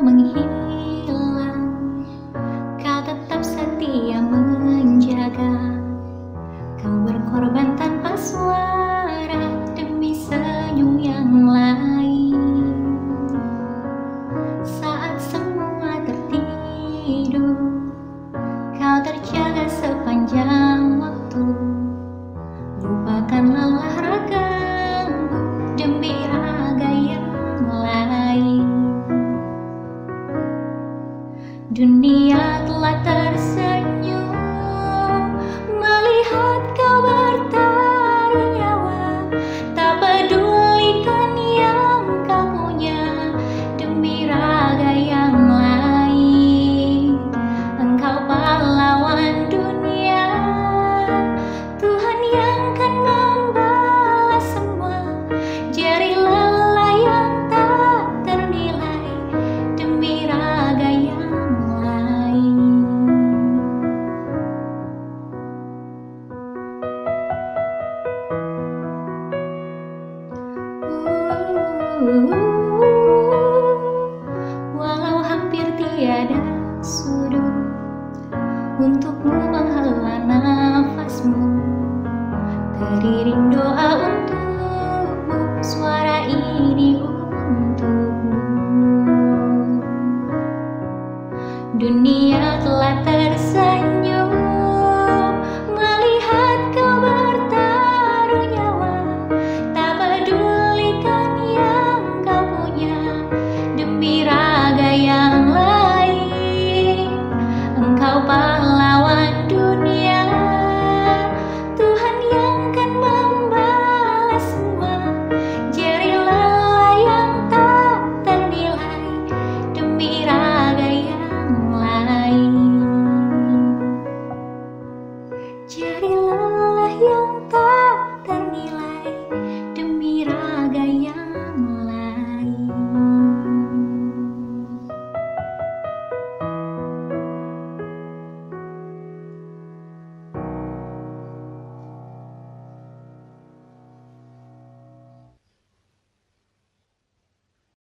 menghibur Dunia telah tersenyum Walau hampir tiada sudut Untukmu menghela nafasmu. Teriring doa untukmu Suara ini untukmu. Dunia telah tersenyum